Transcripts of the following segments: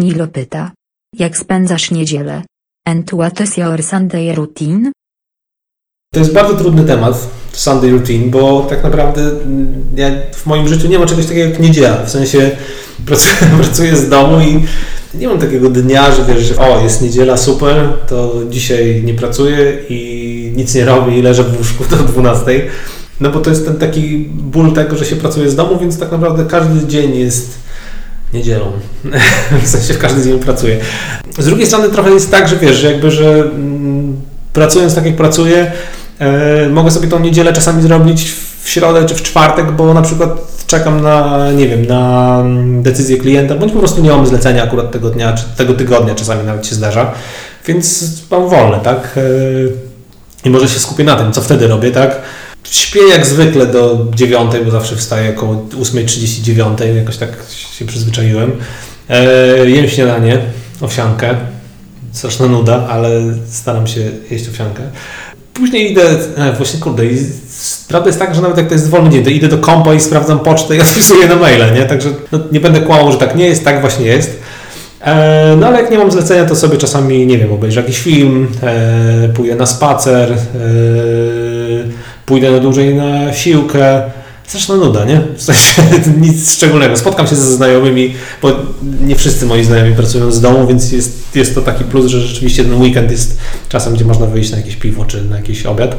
Nilo pyta. Jak spędzasz niedzielę? And what is your Sunday routine? To jest bardzo trudny temat, Sunday routine, bo tak naprawdę mm, ja w moim życiu nie ma czegoś takiego jak niedziela. W sensie pracuję, pracuję z domu i nie mam takiego dnia, że wiesz, że o, jest niedziela, super, to dzisiaj nie pracuję i nic nie robię i leżę w łóżku do 12. No bo to jest ten taki ból tego, że się pracuje z domu, więc tak naprawdę każdy dzień jest niedzielą. w sensie w każdy dzień pracuję. Z drugiej strony trochę jest tak, że wiesz, że jakby, że mm, pracując tak jak pracuję, e, mogę sobie tą niedzielę czasami zrobić w środę czy w czwartek, bo na przykład czekam na, nie wiem, na mm, decyzję klienta, bądź po prostu nie mam zlecenia akurat tego dnia, czy tego tygodnia czasami nawet się zdarza, więc mam wolne, tak? E, I może się skupię na tym, co wtedy robię, tak? Śpię jak zwykle do 9, bo zawsze wstaję około 8.39, jakoś tak się przyzwyczaiłem. E, jem śniadanie, owsiankę. Straszna nuda, ale staram się jeść owsiankę. Później idę, e, właśnie kurde, i prawda jest taka, że nawet jak to jest wolny dzień, to idę do kompa i sprawdzam pocztę i odpisuję na maile, nie? Także no, nie będę kłamał, że tak nie jest, tak właśnie jest. E, no ale jak nie mam zlecenia, to sobie czasami, nie wiem, obejrzę jakiś film, e, pójdę na spacer, e, pójdę na dłużej na siłkę. Straszna nuda, nie? W sensie nic szczególnego. Spotkam się ze znajomymi, bo nie wszyscy moi znajomi pracują z domu, więc jest, jest to taki plus, że rzeczywiście ten weekend jest czasem, gdzie można wyjść na jakieś piwo czy na jakiś obiad.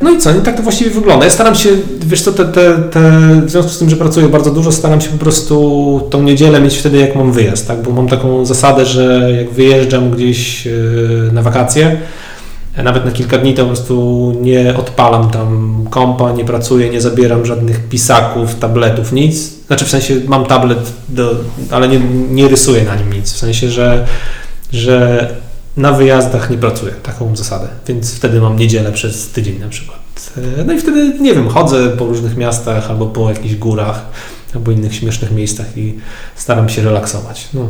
No i co? I tak to właściwie wygląda. Ja staram się, wiesz co, te, te, te, w związku z tym, że pracuję bardzo dużo, staram się po prostu tą niedzielę mieć wtedy, jak mam wyjazd, tak? Bo mam taką zasadę, że jak wyjeżdżam gdzieś yy, na wakacje, nawet na kilka dni to po prostu nie odpalam tam kompa, nie pracuję, nie zabieram żadnych pisaków, tabletów, nic. Znaczy w sensie mam tablet, do, ale nie, nie rysuję na nim nic. W sensie, że, że na wyjazdach nie pracuję, taką zasadę. Więc wtedy mam niedzielę przez tydzień na przykład. No i wtedy, nie wiem, chodzę po różnych miastach albo po jakichś górach albo innych śmiesznych miejscach i staram się relaksować. No.